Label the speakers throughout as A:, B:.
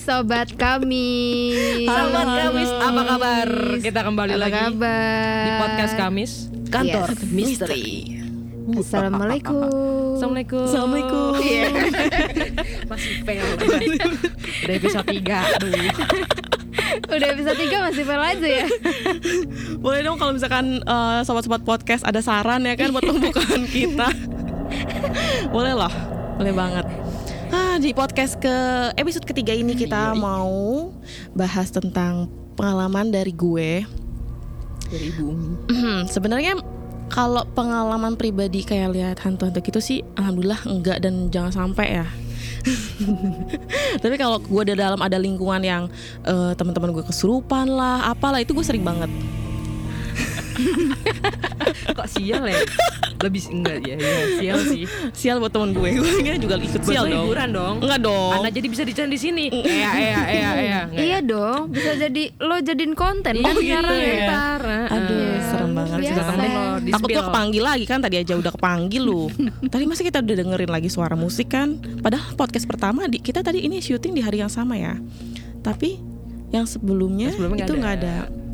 A: Sobat kami.
B: Sobat
C: Halo.
B: Kamis, apa kabar? Kita kembali
A: Apa
B: lagi
A: kabar?
B: di podcast Kamis, kantor
A: Yes.
B: misteri.
A: Assalamualaikum.
B: Assalamualaikum.
C: Assalamualaikum.
A: Iya.
B: Masih fail. Udah episode 3 Aduh.
A: Udah episode 3 masih fail aja ya.
C: Boleh dong kalau misalkan eh, sobat-sobat podcast ada saran ya kan buat pembukaan kita. Boleh loh, boleh banget. Di podcast ke episode ketiga ini kita mau bahas tentang pengalaman dari gue.
B: Dari Ibu Umi.
C: Hmm, Sebenarnya kalau pengalaman pribadi kayak lihat hantu-hantu gitu sih, alhamdulillah enggak dan jangan sampai ya. Tapi kalau gue ada dalam ada lingkungan yang eh, teman-teman gue kesurupan lah, apalah itu gue sering banget.
B: Kok sial ya? Lebih enggak ya, ya sial sih.
C: Sial buat temen gue, gue juga ikut sial dong.
B: hiburan dong.
C: Enggak dong.
B: Anda jadi bisa dicari di sini. Iya, iya, iya, iya.
A: Iya dong, bisa jadi lo jadiin konten
B: Iya,
A: kan
B: gitu ya.
A: ya.
B: Ntar,
C: Aduh,
A: Iya,
C: serem banget sih Takut gue kepanggil lagi kan tadi aja udah kepanggil lu. tadi masa kita udah dengerin lagi suara musik kan? Padahal podcast pertama di, kita tadi ini syuting di hari yang sama ya. Tapi yang sebelumnya,
B: sebelumnya
C: itu
B: nggak ada.
C: ada.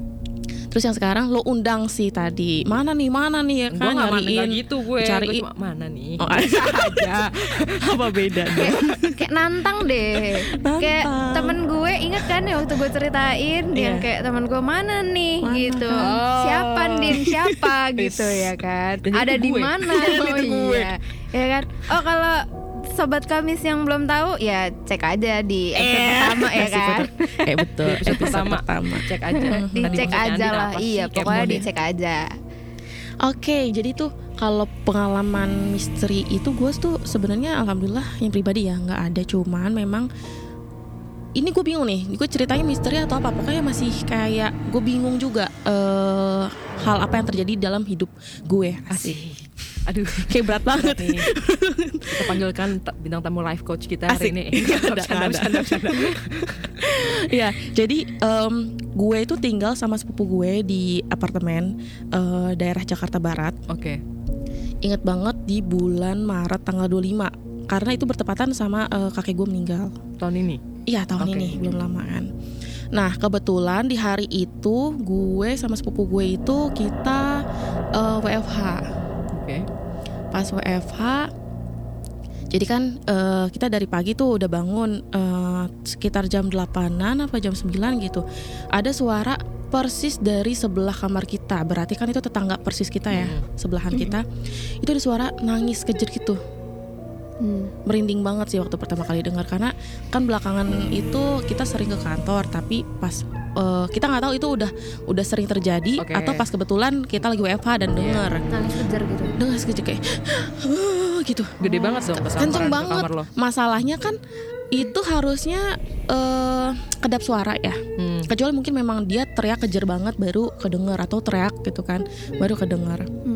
C: Terus yang sekarang lo undang sih tadi. Mana nih, mana nih ya kan
B: gak,
C: nyariin.
B: nggak gitu gue
C: cari
B: Gue cuma mana nih
C: Oh,
B: aja
C: apa beda
A: Kayak, kayak nantang deh. Kayak
C: Nantang.
A: temen gue inget kan ya waktu gue ceritain yang
C: Iya.
A: kayak temen gue mana nih
C: Mana?
A: gitu.
B: Oh.
A: Siapa Din? Siapa gitu ya kan?
B: Dan
A: Ada di mana? Oh iya. Ya kan? Oh kalau sobat kamis yang belum tahu ya cek aja di episode
C: Eh,
A: pertama ya kan.
C: betul. Eh betul.
B: Episode pertama.
C: pertama.
B: Cek aja
A: Dicek
B: maksudnya
A: aja lah. Iya, pokoknya dicek aja.
C: Oke, jadi tuh kalau pengalaman misteri itu gue tuh sebenarnya alhamdulillah yang pribadi ya nggak ada cuman memang ini gue bingung nih, gue ceritanya misteri atau apa pokoknya masih kayak gue bingung juga eh hal apa yang terjadi dalam hidup gue asik.
B: Aduh
C: Kayak berat banget.
B: nih Kita panggilkan ta- bintang tamu life coach kita
C: Asik.
B: hari ini
C: ada, ada. Ya, jadi em, gue itu tinggal sama sepupu gue di apartemen eh, daerah Jakarta Barat.
B: Oke
C: Ingat banget di bulan Maret tanggal 25 karena itu bertepatan sama eh, kakek gue meninggal.
B: Tahun ini
C: Iya tahun
B: Oke.
C: ini belum lama kan. Nah kebetulan di hari itu gue sama sepupu gue itu kita eh, WFH. Pas WFH, jadi kan eh, kita dari pagi tuh udah bangun eh, sekitar jam 8an apa jam 9 gitu. Ada suara persis dari sebelah kamar kita. Berarti kan itu tetangga persis kita ya,
B: Hmm.
C: sebelahan kita. Itu ada suara nangis kejer gitu
A: Hmm.
C: merinding banget sih waktu pertama kali dengar karena kan belakangan itu kita sering ke kantor tapi pas eh, kita nggak tahu itu udah udah sering terjadi
B: Oke.
C: atau pas kebetulan kita lagi WFH dan
B: Iya.
C: dengar
A: Nangis kejar gitu.
C: dengar sekejap kayak gitu
B: Gede banget dong
C: kenceng
B: ke
C: banget
B: lo
C: masalahnya kan itu harusnya eh kedap suara ya
B: Hmm.
C: kecuali mungkin memang dia teriak kejer banget baru kedengar atau teriak gitu kan baru kedengar
A: Hmm.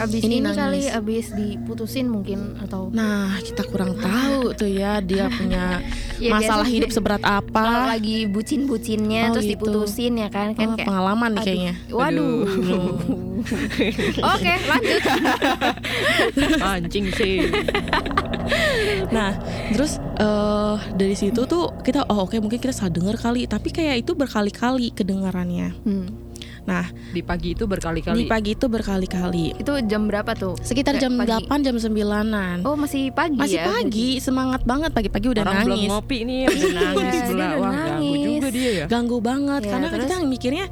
A: Abis
C: Ini
A: ini,
C: nangis.
A: kali abis diputusin mungkin atau
C: nah kita kurang tahu tuh ya dia punya
A: Ya,
C: masalah hidup seberat
A: kalau
C: apa
A: lagi bucin-bucinnya
C: Oh,
A: terus
C: gitu.
A: diputusin ya kan kan
C: Oh,
A: kayak
C: pengalaman
A: aduh,
C: kayaknya.
A: Waduh. Oke, lanjut.
B: Anjing sih
C: Nah, terus eh dari situ tuh kita oh oke mungkin kita salah dengar kali, tapi kayak itu berkali-kali kedengarannya.
A: Hmm.
C: Nah,
B: Di pagi itu
C: di
B: berkali-kali
C: pagi itu berkali-kali.
A: Itu jam berapa tuh?
C: Sekitar
A: Kayak
C: jam
A: pagi.
C: 8 jam 9-an.
A: Oh, masih pagi
C: Masih
A: ya?
C: pagi, semangat banget pagi-pagi udah
B: Orang belum
C: nangis.
B: ngopi nih Udah nangis
A: dia
B: sebelah
A: udah
B: Wah ganggu juga dia ya
C: Ganggu banget
A: Ya,
C: karena kan
A: terus?
C: kita mikirnya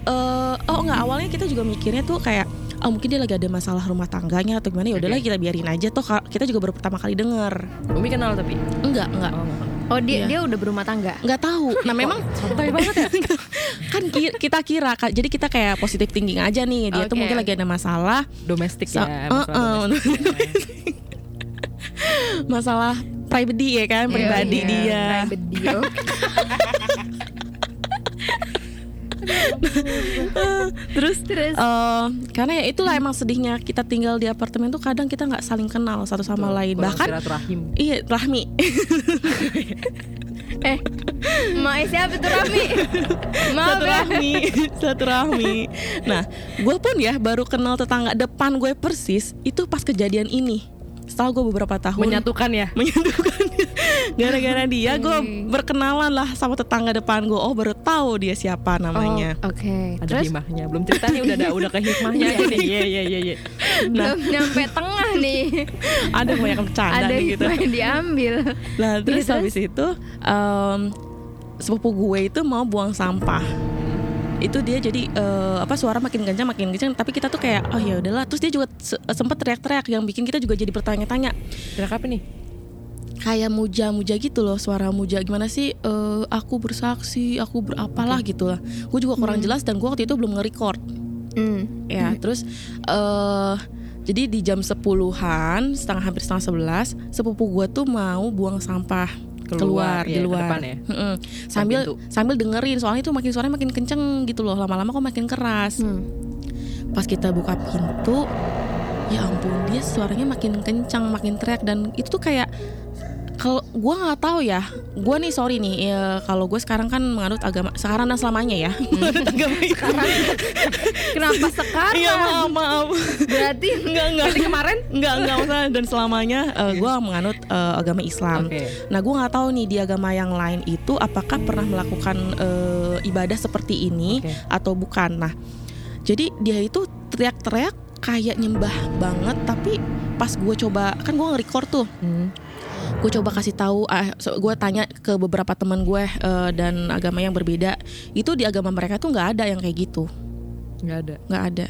C: eh oh enggak awalnya kita juga mikirnya tuh kayak oh mungkin dia lagi ada masalah rumah tangganya atau gimana ya udahlah kita biarin aja tuh kita juga baru pertama kali denger
B: Umi kenal tapi
C: enggak enggak
B: Oh enggak.
A: Oh, dia
C: Iya.
A: dia udah berumah tangga.
C: nggak tahu. Nah memang
B: Santai banget ya?
C: Kan ki- kita kira jadi kita kayak positif thinking aja nih. Dia tuh
A: Oke,
C: mungkin lagi ada masalah.
B: Domestik
C: Sa-
B: ya
C: Eh,
B: masalah
C: eh,
B: domestik.
C: masalah pribadi ya kan pribadi
A: Iya,
C: dia.
A: Private dia.
C: terus
A: Terus
C: eh, karena ya itulah emang sedihnya kita tinggal di apartemen tuh kadang kita nggak saling kenal satu sama lain
B: Kurang
C: bahkan
B: silaturahim.
C: iya Rahmi
A: eh Mae siapa tuh Rami? Maaf
C: satu
A: ya.
C: Rahmi satu Rahmi nah gue pun ya baru kenal tetangga depan gue persis itu pas kejadian ini setelah gue beberapa tahun
B: Menyatukan ya.
C: menyatukan gara-gara dia gue berkenalan lah sama tetangga depan gue oh baru tahu dia siapa namanya
A: Oh, Oke.
B: Ada
A: Terus
B: hikmahnya. Belum cerita nih udah ada udah ke hikmahnya nih. Iya iya iya iya.
C: Nah.
A: belum nyampe tengah nih.
C: ada banyak bercanda
A: Ada
C: nih gitu
A: yang diambil.
C: Nah terus
A: Terus?
C: habis itu em, sepupu gue itu mau buang sampah. Itu dia jadi eh, apa suara makin kencang makin kencang tapi kita tuh kayak oh ya udahlah. Terus dia juga se- sempet teriak-teriak yang bikin kita juga jadi bertanya-tanya
B: Kira apa nih?
C: Kayak muja-muja gitu loh suara muja gimana sih eh, aku bersaksi aku berapalah gitu lah. Gue juga kurang jelas dan gue waktu itu belum nge-record.
A: Hmm.
C: Ya, terus eh jadi di jam 10-an, setengah hampir setengah sebelas, sepupu gue tuh mau buang sampah keluar,
B: Keluar,
C: di
B: iya, ke
C: luar.
B: depan ya?
C: Mm-mm. Sambil
B: pintu.
C: sambil dengerin soalnya itu makin suaranya makin kenceng gitu loh, lama-lama kok makin keras.
A: Hmm.
C: Pas kita buka pintu, ya ampun dia suaranya makin kencang, makin teriak dan itu tuh kayak kalau gue nggak tahu ya, gue nih sorry nih, ya, kalau gue sekarang kan menganut agama sekarang dan selamanya ya, menganut agama sekarang.
A: Kenapa sekarang?
C: Iya maaf maaf.
A: Berarti
C: Enggak enggak. kemarin? Enggak enggak masalah dan selamanya eh, gue menganut eh, agama Islam.
B: Oke.
C: Nah gue nggak tahu nih di agama yang lain itu apakah pernah melakukan eh, ibadah seperti ini
B: Oke.
C: atau bukan. Nah jadi dia itu teriak-teriak kayak nyembah banget tapi pas gue coba kan gue nge-record tuh
B: Hmm.
C: Gue coba kasih tahu ah gue tanya ke beberapa teman gue eh, dan agama yang berbeda itu di agama mereka tuh nggak ada yang kayak gitu
B: Nggak ada.
C: nggak ada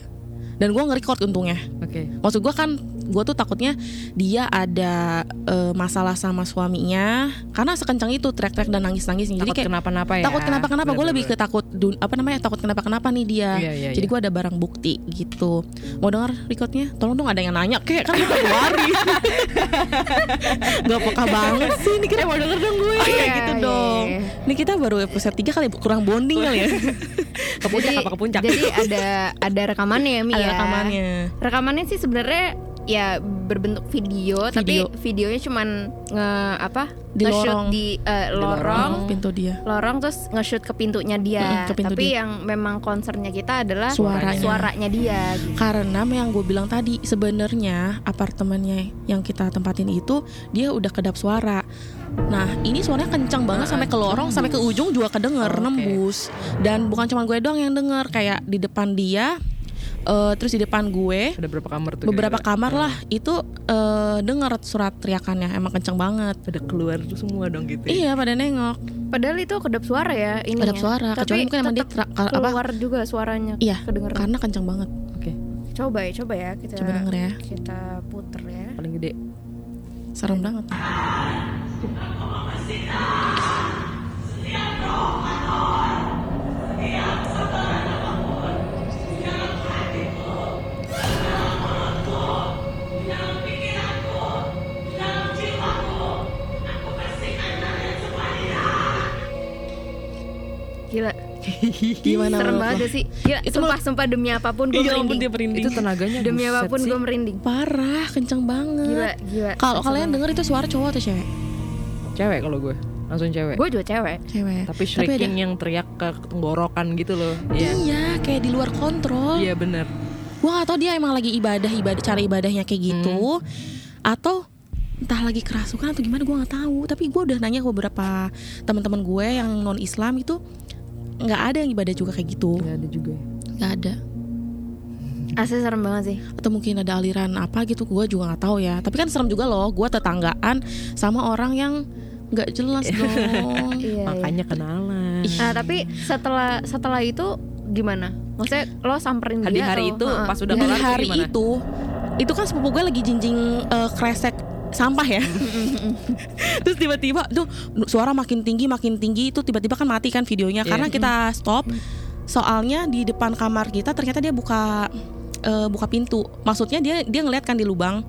C: dan gue nge-record untungnya
B: Oke.
C: maksud gue kan gue tuh takutnya dia ada eh, masalah sama suaminya karena sekencang itu teriak-teriak dan nangis-nangis. Jadi kayak
B: kenapa-napa ya.
C: takut kenapa kenapa gue lebih ke takut dun- apa namanya takut kenapa kenapa nih dia.
B: Iya, iya,
C: jadi
B: iya.
C: gue ada barang bukti gitu. Mau dengar recordnya? Tolong dong ada yang nanya. Kayak kan gue Februari gak peka banget sih. Ini kita mau denger dong gue.
A: Iya,
C: gitu
A: iya,
C: dong.
A: iya.
C: ini kita baru episode 3 kali kurang bonding kali ya.
B: Ke puncak
A: jadi,
B: apa ke puncak?
A: Jadi ada ada rekamannya ya Mi
C: ada
A: ya.
C: rekamannya.
A: Rekamannya sih sebenarnya ya berbentuk video,
C: Video.
A: tapi videonya cuman nge apa?
C: Di
A: nge-shoot
C: lorong.
A: di eh,
B: lorong.
A: lorong.
C: pintu dia
A: Lorong terus nge-shoot ke pintunya dia.
C: Ke pintu
A: tapi
C: dia.
A: yang memang concernnya kita adalah
C: Suaranya.
A: suaranya dia gitu.
C: Karena yang gue bilang tadi sebenarnya apartemennya yang kita tempatin itu dia udah kedap suara. Nah ini suaranya kencang banget
B: Ah,
C: sampai ke lorong sampai ke ujung juga kedenger
B: Oke.
C: nembus. Dan bukan cuma gue doang yang denger kayak di depan dia, eh, terus di depan gue
B: Ada berapa kamar tuh?
C: beberapa
B: kira-kira?
C: kamar lah itu eh, denger surat teriakannya emang kencang banget.
B: Ada keluar tuh semua dong gitu. ya?
C: Iya pada nengok
A: Padahal itu kedap suara ya ini.
C: kedap suara.
A: Tapi
C: Kecuali mungkin emang dia tra- apa?
A: keluar juga suaranya.
C: Iya
A: kedengeran.
C: karena kencang banget.
B: Oke.
A: Coba ya, coba ya kita
C: Coba denger ya.
A: kita puter ya.
B: Paling gede.
C: Serem banget.
A: Gila.
C: Gimana
A: Serem banget gak sih? Gila,
C: Itu
A: sumpah, sumpah demi apa pun gue
C: Iya ampun
A: merinding.
C: dia merinding.
B: Itu tenaganya
A: Demi
B: apa
A: pun
B: sih.
A: gue merinding.
C: Parah, kencang banget.
A: Gila, gila.
C: Kalau kalian denger itu suara cowok atau cewek?
B: Cewek kalau gue. Langsung cewek.
A: Gue juga cewek.
C: Cewek.
B: Tapi shrieking yang teriak ke tenggorokan gitu loh. Iya.
C: Iya, kayak di luar kontrol.
B: Iya bener.
C: Gua gak tau dia emang lagi ibadah, ibadah cara ibadahnya kayak gitu, atau entah lagi kerasukan atau gimana gue nggak tahu. Tapi gue udah nanya ke beberapa teman-teman gue yang non Islam itu nggak ada yang ibadah juga kayak gitu,
B: Gak ada juga ya.
C: nggak ada.
A: Asli serem banget sih.
C: Atau mungkin ada aliran apa gitu, gue juga nggak tahu ya. Tapi kan serem juga loh, gue tetanggaan sama orang yang nggak jelas dong.
A: Iya.
B: Makanya kenalan.
A: Nah, tapi setelah setelah itu gimana? Maksudnya lo samperin
B: Di
A: dia
B: hari
A: atau-
B: itu,
A: Heeh.
B: pas udah
C: di hari
B: gimana?
C: itu itu kan sepupu gue lagi jinjing eh, kresek sampah ya terus tiba-tiba tuh suara makin tinggi makin tinggi itu tiba-tiba kan mati kan videonya
B: Iya.
C: karena kita stop soalnya di depan kamar kita ternyata dia buka eh, buka pintu maksudnya dia dia ngeliat kan di lubang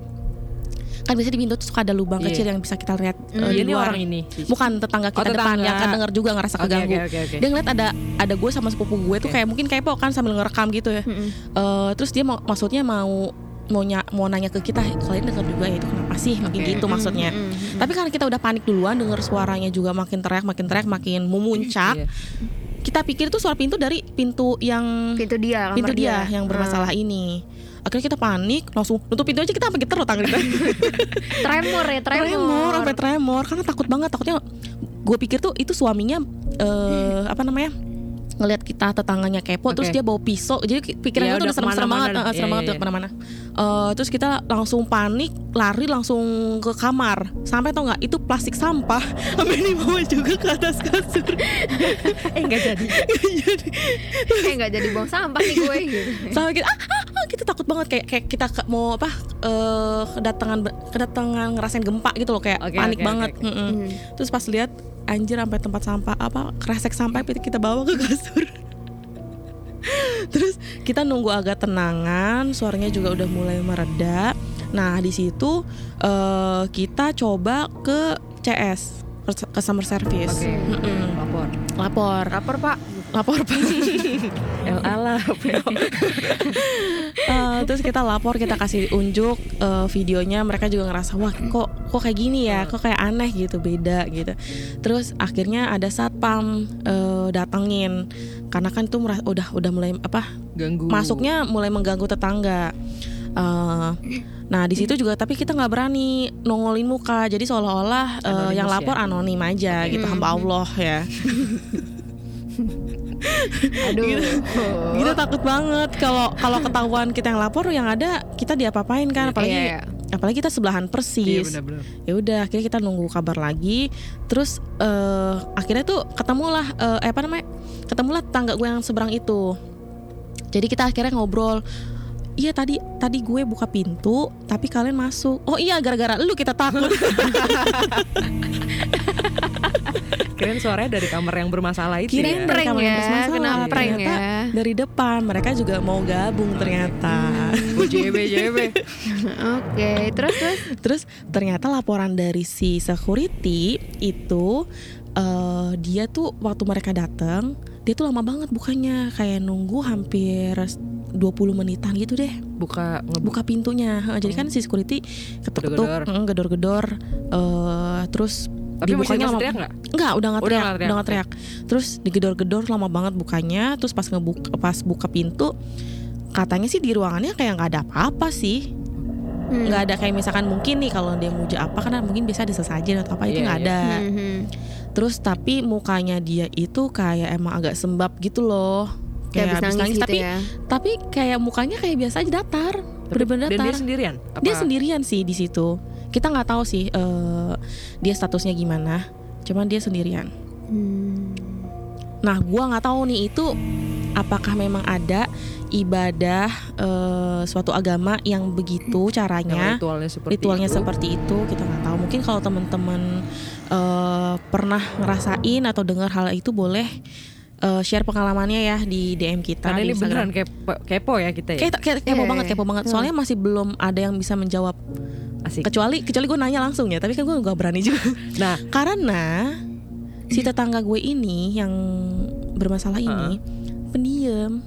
C: kan biasanya di pintu tuh suka ada lubang
B: Iya.
C: kecil yang bisa kita lihat eh,
A: Hmm.
C: di
B: Ini
C: luar
B: orang ini.
C: bukan tetangga kita
B: Oh,
C: depan
B: tetangga.
C: yang kan denger juga ngerasa keganggu
B: oke, oke, oke.
C: dia ngeliat ada ada gue sama sepupu gue tuh
B: Oke.
C: kayak mungkin kepo kan sambil ngerekam gitu ya
A: Mm-mm.
C: Eh, terus dia mau maksudnya mau mau nya- mau nanya ke kita kalian dengar juga ya itu kenapa sih makin
B: Oke.
C: gitu maksudnya
A: Mm-mm, mm-mm.
C: tapi karena kita udah panik duluan denger suaranya juga makin teriak makin teriak makin memuncak
B: Iya.
C: kita pikir itu suara pintu dari pintu yang
A: pintu dia,
C: pintu
A: kamar
C: dia, yang
A: Ah.
C: bermasalah ini akhirnya kita panik langsung nutup pintu aja kita sampai geter loh tangan kita
A: Tremor ya, tremor.
C: tremor sampai tremor karena takut banget takutnya gue pikir tuh itu suaminya eh apa namanya ngelihat kita tetangganya kepo terus
B: Oke.
C: dia bawa pisau jadi ki- pikiran
B: Ya,
C: tuh
B: udah
C: serem-serem banget eh, serem
B: Iya,
C: banget
B: iya,
C: udah ke mana-mana Eh, terus kita langsung panik lari langsung ke kamar sampai tau nggak itu plastik sampah sampai dibawa juga ke atas kasur
B: Eh nggak jadi.
A: Kayak nggak jadi buang sampah nih gue gitu.
C: sampai kita ah, ah, ah, kita takut banget kayak kayak kita ke- mau apa eh, kedatangan kedatangan ngerasain gempa gitu loh kayak
B: Oke,
C: panik
B: oke,
C: banget
B: oke, oke.
C: Mm-mm.
A: Hmm.
C: terus pas lihat anjir sampai tempat sampah apa kresek sampah kita- bawa ke kasur terus kita nunggu agak tenangan suaranya juga udah mulai mereda nah di situ eh, kita coba ke CS customer service. Mm-mm.
B: Lapor.
C: lapor
A: Lapor pak.
C: Lapor
B: LA lah.
C: Eh, terus kita lapor kita kasih unjuk eh, videonya. Mereka juga ngerasa wah kok kok kayak gini ya? Kok kayak aneh gitu beda gitu. Terus akhirnya ada satpam eh, datengin. Karena kan itu merasa- udah udah mulai apa
B: Ganggu.
C: masuknya mulai mengganggu tetangga. Eh, nah di situ juga tapi kita nggak berani nongolin muka. Jadi seolah-olah
B: Anonimus
C: yang
B: ya?
C: lapor anonim aja gitu. Hamba Allah ya
A: Aduh.
C: kita takut banget kalau kalau ketahuan kita yang lapor yang ada kita diapa-apain kan apalagi
A: Iya.
C: apalagi kita sebelahan
B: Iya
C: persis
B: benar-benar.
C: ya udah akhirnya kita nunggu kabar lagi terus eh akhirnya tuh ketemulah eh apa namanya ketemulah tetangga gue yang seberang itu jadi kita akhirnya ngobrol Iya tadi tadi gue buka pintu tapi kalian masuk. Oh iya gara-gara lu kita takut.
B: Kirain suaranya dari kamar yang bermasalah itu
C: Kirain
B: ya.
A: Prank
C: main
A: ya,
C: bermasalah.
A: kena prank
C: Ternyata
A: ya.
C: Dari depan mereka juga mau gabung ternyata.
B: Oh, JB JB.
A: Oke, terus terus.
C: Terus ternyata laporan dari si security itu eh, dia tuh waktu mereka datang dia tuh lama banget bukanya kayak nunggu hampir 20 menitan gitu deh
B: Buka ngebuka.
C: buka pintunya. Heeh, Jadi kan si security ketuk-ketuk,
B: Gedor-gedor.
C: gedor-gedor eh, terus
B: Tapi
C: dibukanya
B: masih
C: lama
B: teriak nggak?
C: Enggak, udah nggak
B: Udah
C: teriak,
B: nggak teriak,
C: udah nggak teriak. Terus digedor-gedor lama banget bukanya, terus pas ngebuka pas buka pintu katanya sih di ruangannya kayak nggak ada apa-apa sih.
A: Hmm.
C: nggak ada kayak misalkan mungkin nih kalau dia muja apa kan mungkin bisa ada sesajen atau apa itu
B: Iya,
C: nggak
B: iya.
C: ada
A: hmm.
C: terus tapi mukanya dia itu kayak emang agak sembab gitu loh
A: Kayak habis nangis, gitu
C: tapi
A: ya.
C: tapi kayak mukanya kayak biasa aja datar bener-bener
B: Dan
C: datar
B: dia sendirian? Apa?
C: dia sendirian sih di situ kita nggak tahu sih eh, dia statusnya gimana cuman dia sendirian
A: Hmm.
C: Nah, gua nggak tahu nih itu apakah memang ada ibadah eh, suatu agama yang begitu
B: Yang
C: caranya,
B: ritualnya seperti
C: ritualnya
B: itu.
C: seperti itu kita nggak tahu. Mungkin kalau teman-teman eh, pernah ngerasain atau dengar hal itu boleh eh, share pengalamannya ya di DM kita
B: Karena ini beneran kepo, kepo ya kita ya.
C: Kepo
A: Iya,
C: banget,
A: iya.
C: kepo banget. Soalnya masih belum ada yang bisa menjawab.
B: Asik.
C: Kecuali kecuali gue nanya langsung ya, tapi kan gue nggak berani juga.
B: Nah,
C: Karena si tetangga gue ini yang bermasalah ini pendiam,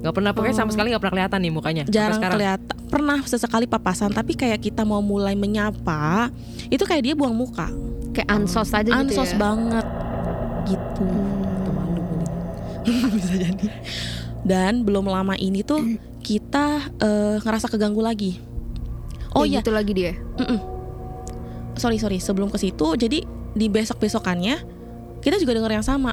B: nggak pernah pokoknya sama sekali nggak pernah kelihatan nih mukanya.
C: jarang
B: sekarang.
C: kelihatan. Pernah sesekali papasan, tapi kayak kita mau mulai menyapa, itu kayak dia buang muka,
A: Kayak ansos aja gitu
C: ansos
A: ya.
C: banget, gitu.
A: Hmm.
C: Bisa jadi. Dan belum lama ini tuh kita eh, ngerasa keganggu lagi. Oh iya,
A: gitu lagi dia.
C: Mm-mm. sorry sorry sebelum ke situ jadi di besok besokannya kita juga dengar yang sama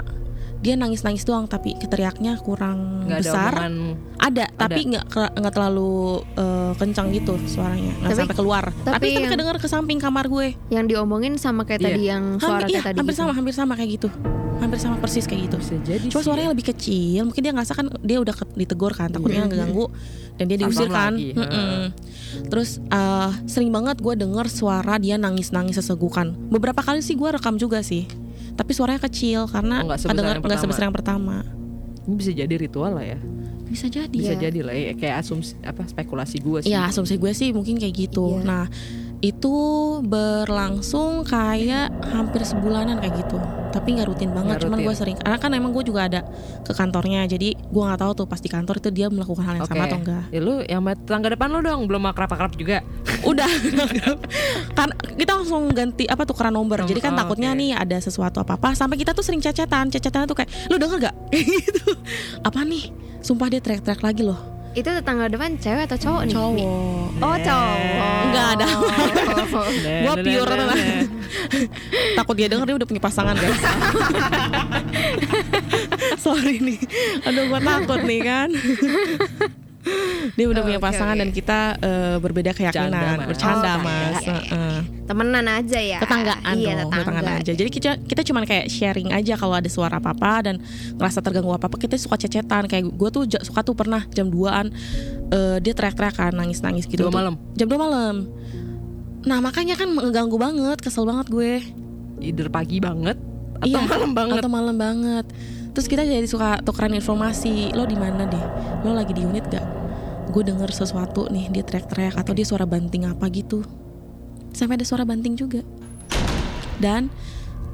C: dia nangis nangis doang tapi keteriaknya kurang
B: Nggak ada
C: besar.
B: omongan.
C: Ada, tapi nggak nggak terlalu eh, kencang gitu suaranya. Nggak
A: Tapi-
C: sampai keluar. Tapi,
A: tapi yang-
C: kedengar ke samping kamar gue.
A: Yang diomongin sama kayak
B: Iya.
A: tadi yang suara
C: hampir, iya,
A: tadi.
C: hampir
A: gitu.
C: sama hampir sama kayak gitu. Hampir sama persis kayak gitu.
B: Bisa jadi
C: cuma
B: sih.
C: suaranya
B: ya.
C: lebih kecil. Mungkin dia ngerasa kan dia udah ditegur kan takutnya
A: Mhm.
C: ngeganggu. Dan dia diusir kan. terus eh, sering banget gue denger suara dia nangis nangis sesegukan. Beberapa kali sih gue rekam juga sih tapi suaranya kecil karena
B: Oh, nggak sebesar yang pertama.
C: sebesar yang pertama
B: Ini bisa jadi ritual lah ya.
C: bisa jadi
B: Bisa
A: Iya.
B: jadi lah ya. kayak asumsi apa spekulasi gue sih.
C: ya asumsi gue sih mungkin kayak gitu
A: Iya.
C: nah itu berlangsung kayak hampir sebulanan kayak gitu. Tapi nggak rutin banget
B: Nggak
C: cuman gue sering. Karena kan emang gue juga ada ke kantornya jadi gue nggak tahu tuh pas di kantor itu dia melakukan hal yang
B: Oke.
C: sama atau enggak
B: Ya lu yang sama tetangga depan lu dong belum akrab-akrab juga.
C: udah. Kan kita langsung ganti apa tukeran nomor.
B: Nomor,
C: jadi kan
B: oh,
C: takutnya
B: oke.
C: nih ada sesuatu apa apa sampai kita tuh sering cecetan. Cecetan tuh kayak lu denger gak gitu. Apa nih? Sumpah dia teriak-teriak lagi loh
A: Itu tetangga depan cewek atau cowok nih?
C: Cowok
A: Oh cowok.
C: Enggak ada. Gua
B: Nah,
C: pure
B: nah.
C: takut dia denger dia udah punya pasangan guys sorry nih aduh gua takut nih kan dia udah punya
A: Oke,
C: pasangan
A: oke.
C: dan kita eh, berbeda keyakinan
B: Bercanda, Mas.
C: bercanda
A: Oh,
C: mas
A: bercanda.
C: Heeh.
A: Temenan aja ya.
C: tetanggaan
A: Iya
C: dong
A: tetangga.
C: tetanggaan aja jadi kita kita cuman kayak sharing aja kalau ada suara apa apa dan ngerasa terganggu apa apa kita suka cecetan kayak gue tuh suka tuh pernah jam 2an eh, dia teriak-teriak kan nangis-nangis gitu
B: Dua
C: tuh.
B: malam?
C: jam 2 malam nah makanya kan mengganggu banget kesel banget gue
B: Either pagi banget atau
C: Iya,
B: malam banget.
C: atau malam banget terus kita jadi suka tukeran informasi lo di mana deh lo lagi di unit gak gue denger sesuatu nih dia teriak-teriak atau dia suara banting apa gitu. Sampai ada suara banting juga. Dan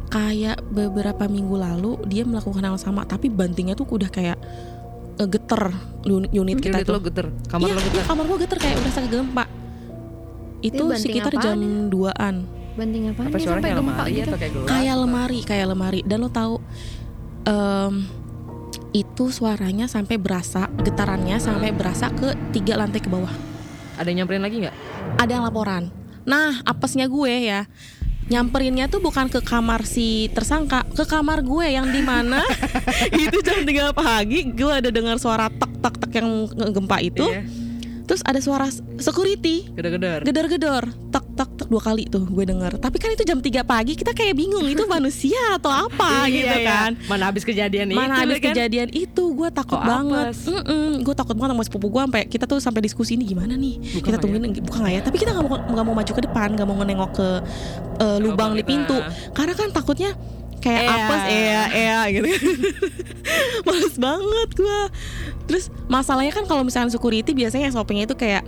C: kayak beberapa minggu lalu dia melakukan hal yang sama tapi bantingnya tuh udah kayak eh, geter unit, unit kita
B: Unit
C: tuh.
B: lo geter, kamar
C: iya,
B: lo geter.
C: iya, kamar gue geter kayak udah sakit gempa. Itu
A: banting
C: sekitar jam 2an
A: Banting apaan?
B: Apa
A: nih
B: suaranya
A: sampai
B: kayak
A: gempa
B: lemari
A: gitu?
B: kayak
C: kayak lemari kayak lemari. Dan lo tahu em, itu suaranya sampai berasa getarannya sampai berasa ke tiga lantai ke bawah.
B: Ada yang nyamperin lagi nggak?
C: ada yang laporan. Nah apesnya gue ya. Nyamperinnya tuh bukan ke kamar si tersangka ke kamar gue yang di mana. Itu jam 3 pagi gue ada dengar suara tek tek tek yang gempa itu.
B: Iya.
C: terus ada suara security.
B: Geder-geder.
C: gedor-gedor. Tak tak tak dua kali tuh gue denger. Tapi kan itu jam 3 pagi kita kayak bingung itu manusia atau apa gitu
B: Iya, iya.
C: kan.
B: Mana habis kejadian
C: mana
B: itu
C: habis
B: kan?
C: kejadian itu gue takut
B: Kok
C: banget.
B: Apes?
C: gue takut banget sama sepupu gue sampai kita tuh sampai diskusi ini gimana nih?
B: Buka
C: kita tungguin bukan nggak ya? Tapi kita nggak mau nggak mau maju ke depan nggak mau nengok ke eh, lubang di pintu. Karena kan takutnya kayak
B: Ea.
C: apes ea ea gitu. Males banget gue terus masalahnya kan kalau misalnya security biasanya SOP-nya itu kayak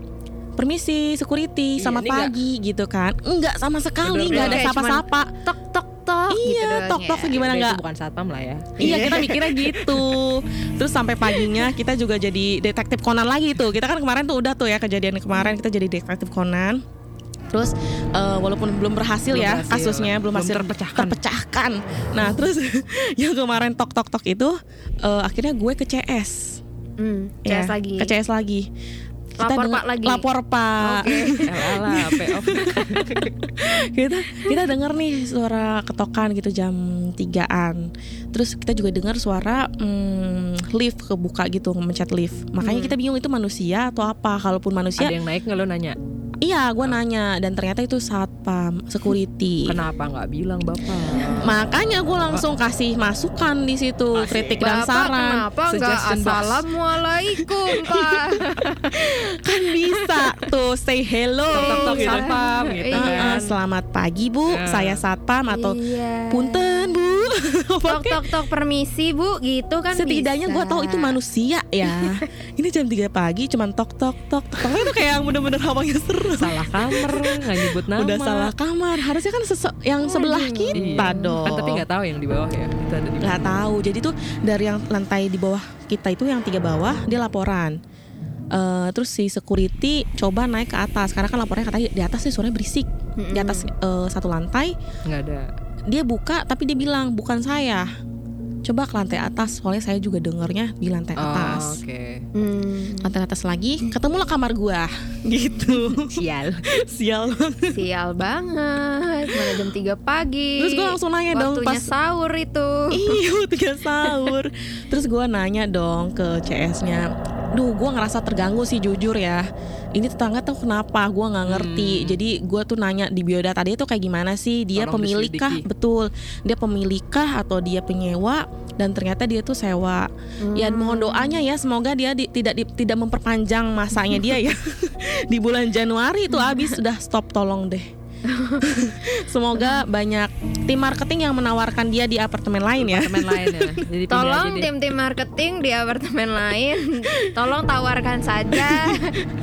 C: permisi security
B: Iya, nggak-
C: pagi gitu kan enggak sama sekali nggak ada sapa-sapa
A: Tok tok tok.
C: Iya,
A: gitu doang
C: tok, tok
A: ya.
C: gimana nggak
B: Itu bukan satpam lah ya.
C: Iya kita mikirnya gitu Terus sampai paginya kita juga jadi detektif Conan lagi tuh Kita kan kemarin tuh udah tuh ya kejadian kemarin kita jadi detektif Conan Terus eh, walaupun belum berhasil
B: Belum
C: ya
B: berhasil.
C: kasusnya belum,
B: Belum
C: hasil
B: terpecahkan.
C: terpecahkan. Nah terus yang kemarin tok tok tok itu eh, akhirnya gue ke CS,
A: Hmm,
C: Ya,
A: CS lagi.
C: ke CS lagi. Kita
A: Lapor
C: denger-
A: Pak lagi?
C: Lapor Pak.
B: Payoff.
C: kita kita dengar nih suara ketokan gitu jam 3-an. Terus kita juga dengar suara mm, lift kebuka gitu, mencet lift. Makanya
A: Hmm.
C: kita bingung itu manusia atau apa. Kalaupun manusia,
B: Ada yang naik nggak lo nanya?
C: Iya, gue nanya dan ternyata itu satpam security.
B: Kenapa nggak bilang bapak?
C: Makanya gue langsung kasih masukan di situ,
B: Asik.
C: kritik dan
A: Bapak
C: saran.
A: kenapa
B: box.
A: assalamualaikum pak?
C: Kan bisa tuh say hello.
B: Tok, tok, tok,
C: gitu.
B: satpam gitu
A: Iya.
B: Kan.
C: selamat pagi bu,
B: Ya.
C: saya satpam atau
A: Iya.
C: punten bu.
A: Tok tok tok permisi bu gitu kan
C: Setidaknya gue tahu itu manusia ya. Ini jam 3 pagi cuman tok tok tok. Toknya itu kayak yang bener-bener hawanya seru.
B: Salah kamar, nggak nyebut nama.
C: Udah salah kamar. Harusnya kan yang sebelah kita
B: Iya.
C: dong.
B: Kan tapi nggak tahu yang di bawah ya. Itu ada di
C: nggak tahu. Jadi tuh dari yang lantai di bawah kita itu yang tiga bawah dia laporan. Eh, terus si security coba naik ke atas karena kan lapornya katanya di atas sih suaranya berisik di atas eh, satu lantai
B: nggak ada.
C: dia buka tapi dia bilang bukan saya coba ke lantai atas soalnya saya juga dengernya di lantai
B: Oh,
C: atas.
B: Oke.
A: Hmm,
C: lantai atas lagi ketemulah kamar gua. Gitu.
B: Sial.
C: sial.
A: Sial banget. Mana jam 3 pagi?
C: Terus gua langsung nanya dong
A: waktunya
C: pas
A: sahur itu.
C: Iya waktunya sahur. Terus gua nanya dong ke CS-nya duh gua ngerasa terganggu sih jujur ya. Ini tetangga tuh kenapa? Gua nggak ngerti.
B: Hmm.
C: jadi gua tuh nanya di biodata dia tuh kayak gimana sih? Dia
B: Tolong
C: pemilik kah?
B: Diselidiki.
C: betul. Dia pemilik kah atau dia penyewa? Dan ternyata dia tuh sewa. Ya
A: Hmm.
C: mohon doanya ya semoga dia di- tidak di- tidak memperpanjang masanya dia ya. Di bulan Januari itu habis. Sudah stop tolong deh semoga banyak tim marketing yang menawarkan dia di apartemen lain ya.
B: Apartemen lain ya. Jadi
A: Tolong tim-tim marketing di apartemen lain Tolong tawarkan saja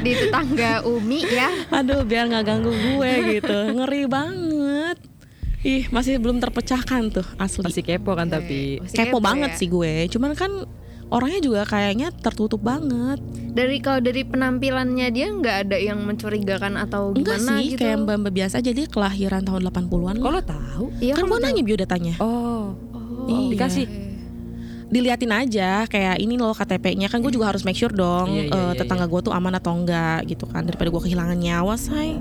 A: di tetangga Umi ya.
C: Aduh biar nggak ganggu gue gitu. Ngeri banget. Ih masih belum terpecahkan tuh asli.
B: Masih kepo kan tapi.
A: Masih
C: kepo banget
A: ya.
C: sih gue. Cuman kan orangnya juga kayaknya tertutup banget
A: Dari kalau dari penampilannya dia nggak ada yang mencurigakan atau
C: enggak
A: gimana
C: sih
A: gitu
C: kayak mbak mbak biasa aja dia kelahiran tahun 80-an
B: Kok
C: lah.
B: lo tahu?
A: Iya
C: kan
A: kan
C: gue nanya biodatanya
B: Oh.
A: tahu.
C: Iya.
B: Dikasih.
C: diliatin aja kayak ini loh KTP-nya kan gue juga harus make sure dong
B: Iya, iya,
C: eh,
B: iya,
C: tetangga gue tuh aman atau enggak gitu kan daripada gue kehilangan nyawa say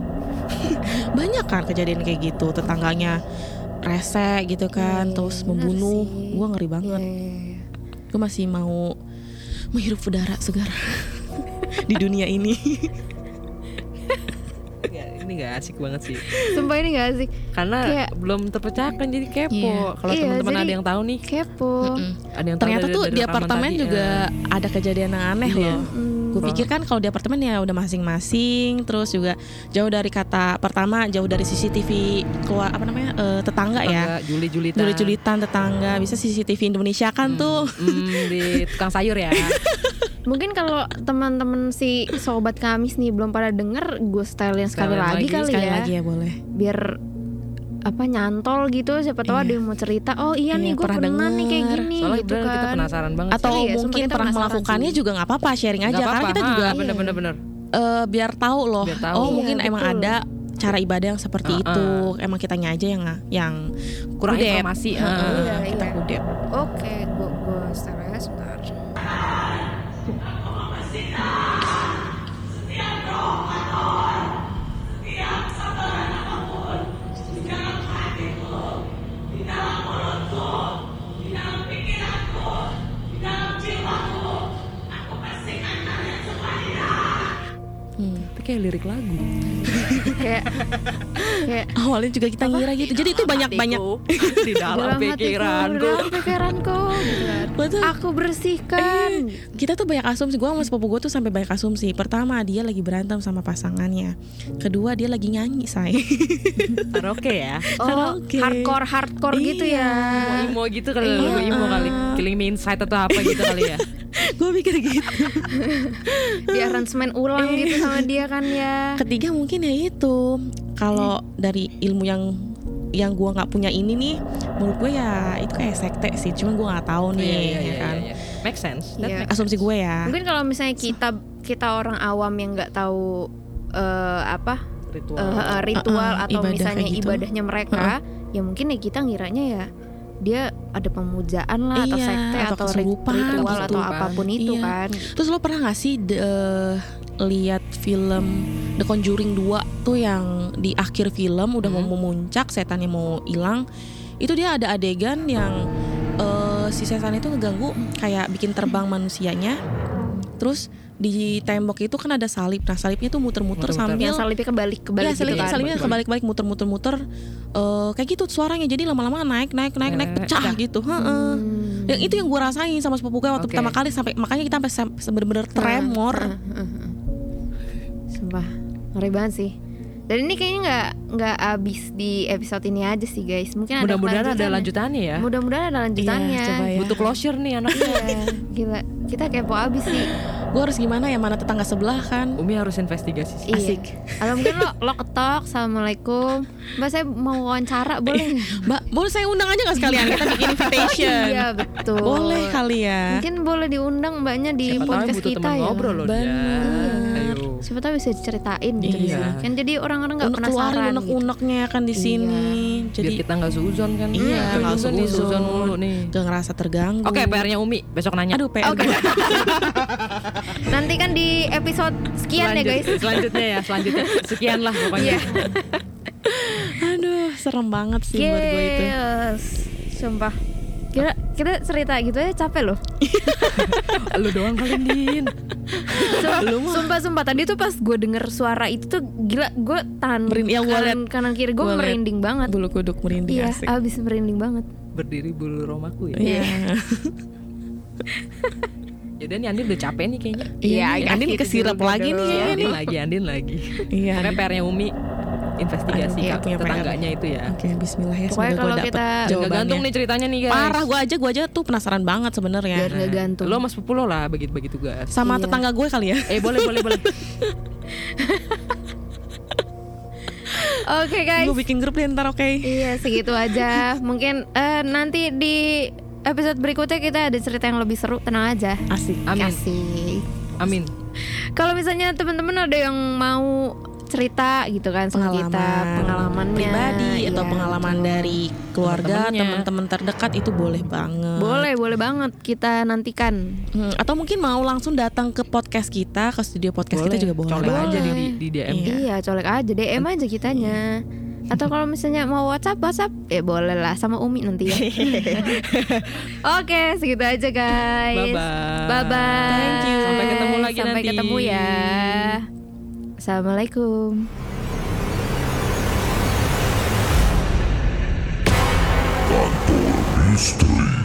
C: banyak kan kejadian kayak gitu tetangganya rese gitu kan
A: Iya,
C: terus membunuh gue ngeri
A: Iya,
C: banget
A: iya, iya.
C: Gue masih mau menghirup udara segar di dunia ini
B: ini nggak asik banget sih
A: Sumpah ini gak sih
B: karena
A: Kayak-
B: belum terpecahkan jadi kepo
C: Iya.
B: kalau
A: Iya,
B: teman-teman ada yang tahu nih
A: kepo
C: Mm-mm.
B: ada yang tahu
C: ternyata
B: dari-
C: tuh
B: dari
C: di apartemen
B: tadi,
C: juga
B: eh.
C: ada kejadian yang aneh
B: Iya.
C: loh
A: Hmm.
C: Gue pikir kan kalau di apartemen ya udah masing-masing, terus juga jauh dari kata pertama, jauh dari CCTV keluar apa namanya eh, tetangga, ya,
B: Tetangga, Juli-julitan
C: julit-julitan tetangga, bisa CCTV Indonesia kan tuh.
B: Hmm, di tukang sayur ya
A: Mungkin kalau teman-teman si sobat Kamis nih belum pada denger, gue stylein sekali
B: Stylein
A: lagi
B: lagi,
A: kali
C: Sekali
A: ya,
C: lagi ya boleh.
A: biar apa nyantol gitu. Siapa tahu
C: Iya.
A: ada yang mau cerita. Oh iya,
C: Iya,
A: nih gue
C: pernah
A: pernah, nih kayak gini
B: soalnya
A: gitu kan.
B: kita penasaran banget
C: Atau
A: Iya,
C: mungkin
A: kita
C: pernah melakukannya
A: sih.
C: juga nggak apa-apa, sharing aja
B: Nggak
C: karena
B: apa-apa,
C: kita juga
B: ha, bener-bener bener.
C: eh, biar tahu loh.
B: Biar tahu.
C: Oh
A: Iya,
C: mungkin emang
A: betul.
C: ada cara ibadah yang seperti
B: Ah,
C: itu. Emang kitanya aja yang yang
B: kurang
C: kudep.
B: informasi
C: Heeh,
B: ah.
A: Iya,
C: kita
A: iya.
C: kudep.
A: Oke, gue gue style
B: Tapi kayak lirik lagu
A: kayak kayak
C: Awalnya juga kita ngira gitu. Jadi itu banyak-banyak
B: di dalam pikiranku
A: dalam pikiranku gitu kan.
C: Betul.
A: Aku bersihkan.
C: kita tuh banyak asumsi gue sama sepupu gue tuh sampai banyak asumsi pertama dia lagi berantem sama pasangannya kedua dia lagi nyanyi say
B: karaoke ya
A: Oh,
C: Karaoke.
A: hardcore hardcore gitu
C: Iya.
A: ya.
B: imo gitu kali
C: Iya.
B: lagu imo kali killing me inside atau apa gitu kali ya
C: gue pikir gitu.
A: Di aransemen ulang gitu sama dia kan ya.
C: ketiga mungkin ya itu. Kalau dari ilmu yang yang gue nggak punya ini nih menurut gue ya itu kayak sekte sih. Cuman gue nggak tahu nih
B: Iya, iya,
C: ya
B: iya,
C: kan?
B: iya, iya. make sense. That
A: Iya.
B: make
C: asumsi gue ya.
A: Mungkin kalau misalnya kita kita orang awam yang nggak tahu eh, apa
B: ritual.
A: eh, ritual
C: Uh, uh,
A: atau
C: ibadah
A: misalnya
C: gitu.
A: ibadahnya mereka, ya mungkin ya kita ngiranya ya dia ada pemujaan lah atau
C: Iya,
A: sekte
C: atau
A: atau, ritual
C: gitu.
A: atau apa pun itu
C: Iya.
A: kan.
C: terus lo pernah nggak sih de- eh, lihat film The Conjuring 2 tuh yang di akhir film udah mau
B: Hmm.
C: memuncak setannya mau hilang itu dia ada adegan yang eh, si setan itu ngeganggu kayak bikin terbang manusianya terus di tembok itu kan ada salib nah salibnya tuh muter-muter sambil
A: Yang salibnya kebalik kebalik
C: Iya,
A: gitu
C: salibnya,
A: kan.
C: salibnya
B: Balik-balik.
C: kebalik-balik muter-muter-muter eh, kayak gitu suaranya jadi lama-lama naik naik naik naik
B: Eh,
C: pecah gitu Heeh.
A: Hmm.
C: yang itu yang gue rasain sama sepupu gue waktu
B: Oke.
C: pertama kali sampai makanya kita sampai sam- bener-bener tremor
A: Heeh, heeh, heeh. Sumpah ngeri banget sih. Dan ini kayaknya nggak nggak abis di episode ini aja sih guys. Mungkin ada
B: mudah-mudahan ada lanjutannya ya
A: Mudah-mudahan ada lanjutannya.
C: Iya, coba ya.
B: butuh closure nih anaknya
A: Iya, gila. Kita kepo abis sih.
C: Gue harus gimana ya mana tetangga sebelah kan
B: Umi harus investigasi sih.
A: Iya.
C: Asik.
A: Atau mungkin lo lo ketok, assalamualaikum. Mbak saya mau wawancara boleh nggak?
C: mbak boleh saya undang aja nggak sekalian kita bikin invitation
A: Iya betul.
C: boleh kali ya
A: Mungkin boleh diundang mbaknya di
B: Siapa
A: podcast
B: butuh
A: kita
B: teman
A: ya.
B: ngobrol loh dia.
A: Siapa tahu bisa diceritain gitu
C: Iya.
A: Kan jadi orang-orang nggak penasaran.
C: unek
A: Gitu.
C: uneknya kan di
A: Iya.
C: sini
B: Biar
C: jadi
B: kita nggak suzon kan.
C: Iya,
B: Kita
C: nggak suzon.
B: suzon mulu nih.
C: gak ngerasa terganggu
B: Oke, PR-nya Umi besok nanya.
C: aduh PR
A: Oke. Nanti kan di episode sekian ya
B: Selanjut-
A: guys.
B: Selanjutnya ya, selanjutnya sekian lah pokoknya.
A: Iya.
C: aduh serem banget sih buat gue itu
A: Yes. Sumpah. Kita kita cerita gitu aja capek loh.
B: Lu doang kali Din.
A: Sumpah, sumpah, sumpah. Tadi tuh pas gue denger suara itu tuh gila. Gue tahan
C: Merinding. Ya, gua
A: kanan,
C: liat.
A: kanan kiri gue merinding banget.
C: bulu kuduk merinding
A: Iya,
C: asik
A: abis merinding banget.
B: Berdiri bulu romaku ya.
C: Iya.
B: Yaudah nih Andin udah capek nih kayaknya.
C: Iya,
A: agak
C: Andin kesirap lagi nih kayaknya
B: Andin lagi, Andin lagi.
C: Iya.
B: Pokoknya PR-nya Umi investigasi
C: Aduh, iya, PR.
B: tetangganya itu ya.
C: Oke, Bismillah ya.
A: Pokoknya
C: Semoga
A: kalau kita-
C: jawabannya.
B: gantung nih ceritanya nih guys.
C: Parah gue aja, gue aja tuh penasaran banget sebenarnya.
A: Biar nggak gantung.
B: Lo mas Pupulo lah bagi-bagi tugas.
C: Sama
A: Iya.
C: tetangga gue kali ya.
B: Eh boleh boleh boleh.
A: Oke guys.
C: Gue bikin grup deh ntar oke.
A: Iya segitu aja. Mungkin eh, nanti di episode berikutnya kita ada cerita yang lebih seru. Tenang aja.
C: Asik.
B: Amin.
A: Kasih.
B: Amin.
A: Kalau misalnya teman-teman ada yang mau cerita gitu kan sama kita
C: pengalaman
A: pengalamannya
C: pribadi atau
A: Iya,
C: pengalaman
A: betul.
C: dari keluarga teman-teman terdekat itu boleh banget
A: boleh boleh banget kita nantikan
C: Hmm, atau mungkin mau langsung datang ke podcast kita ke studio podcast kita juga boleh
B: Colek
A: Boleh.
B: aja di, di, di DM.
C: Iya.
A: iya colek aja DM aja kitanya atau kalau misalnya mau WhatsApp WhatsApp ya boleh lah sama Umi nanti ya oke segitu aja guys
B: Bye bye.
A: bye bye
C: Thank you.
B: Sampai ketemu lagi
A: sampai
B: nanti.
A: ketemu ya assalamualaikum.
D: Misteri